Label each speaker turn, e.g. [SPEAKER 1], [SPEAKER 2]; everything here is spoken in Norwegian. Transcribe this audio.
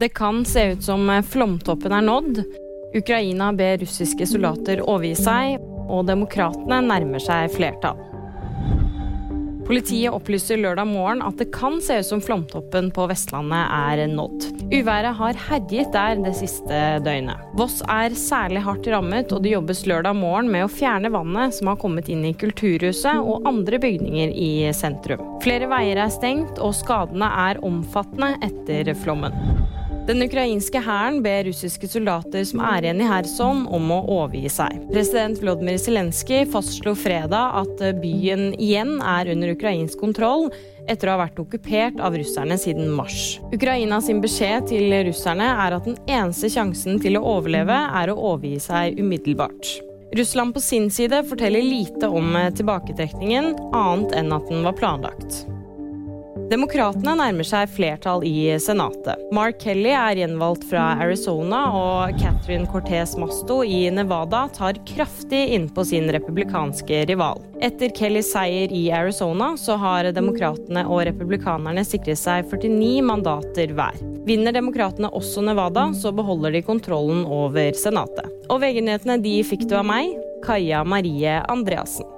[SPEAKER 1] Det kan se ut som flomtoppen er nådd. Ukraina ber russiske soldater overgi seg, og demokratene nærmer seg flertall. Politiet opplyser lørdag morgen at det kan se ut som flomtoppen på Vestlandet er nådd. Uværet har herjet der det siste døgnet. Voss er særlig hardt rammet, og det jobbes lørdag morgen med å fjerne vannet som har kommet inn i Kulturhuset og andre bygninger i sentrum. Flere veier er stengt, og skadene er omfattende etter flommen. Den ukrainske hæren ber russiske soldater som er igjen i Kherson om å overgi seg. President Vlodmyr Zelenskyj fastslo fredag at byen igjen er under ukrainsk kontroll etter å ha vært okkupert av russerne siden mars. Ukraina sin beskjed til russerne er at den eneste sjansen til å overleve er å overgi seg umiddelbart. Russland på sin side forteller lite om tilbaketrekningen, annet enn at den var planlagt. Demokratene nærmer seg flertall i Senatet. Mark Kelly er gjenvalgt fra Arizona, og Catherine Cortez Masto i Nevada tar kraftig innpå sin republikanske rival. Etter Kellys seier i Arizona så har demokratene og republikanerne sikret seg 49 mandater hver. Vinner demokratene også Nevada, så beholder de kontrollen over Senatet. Og VG-nyhetene de fikk du av meg, Kaja Marie Andreassen.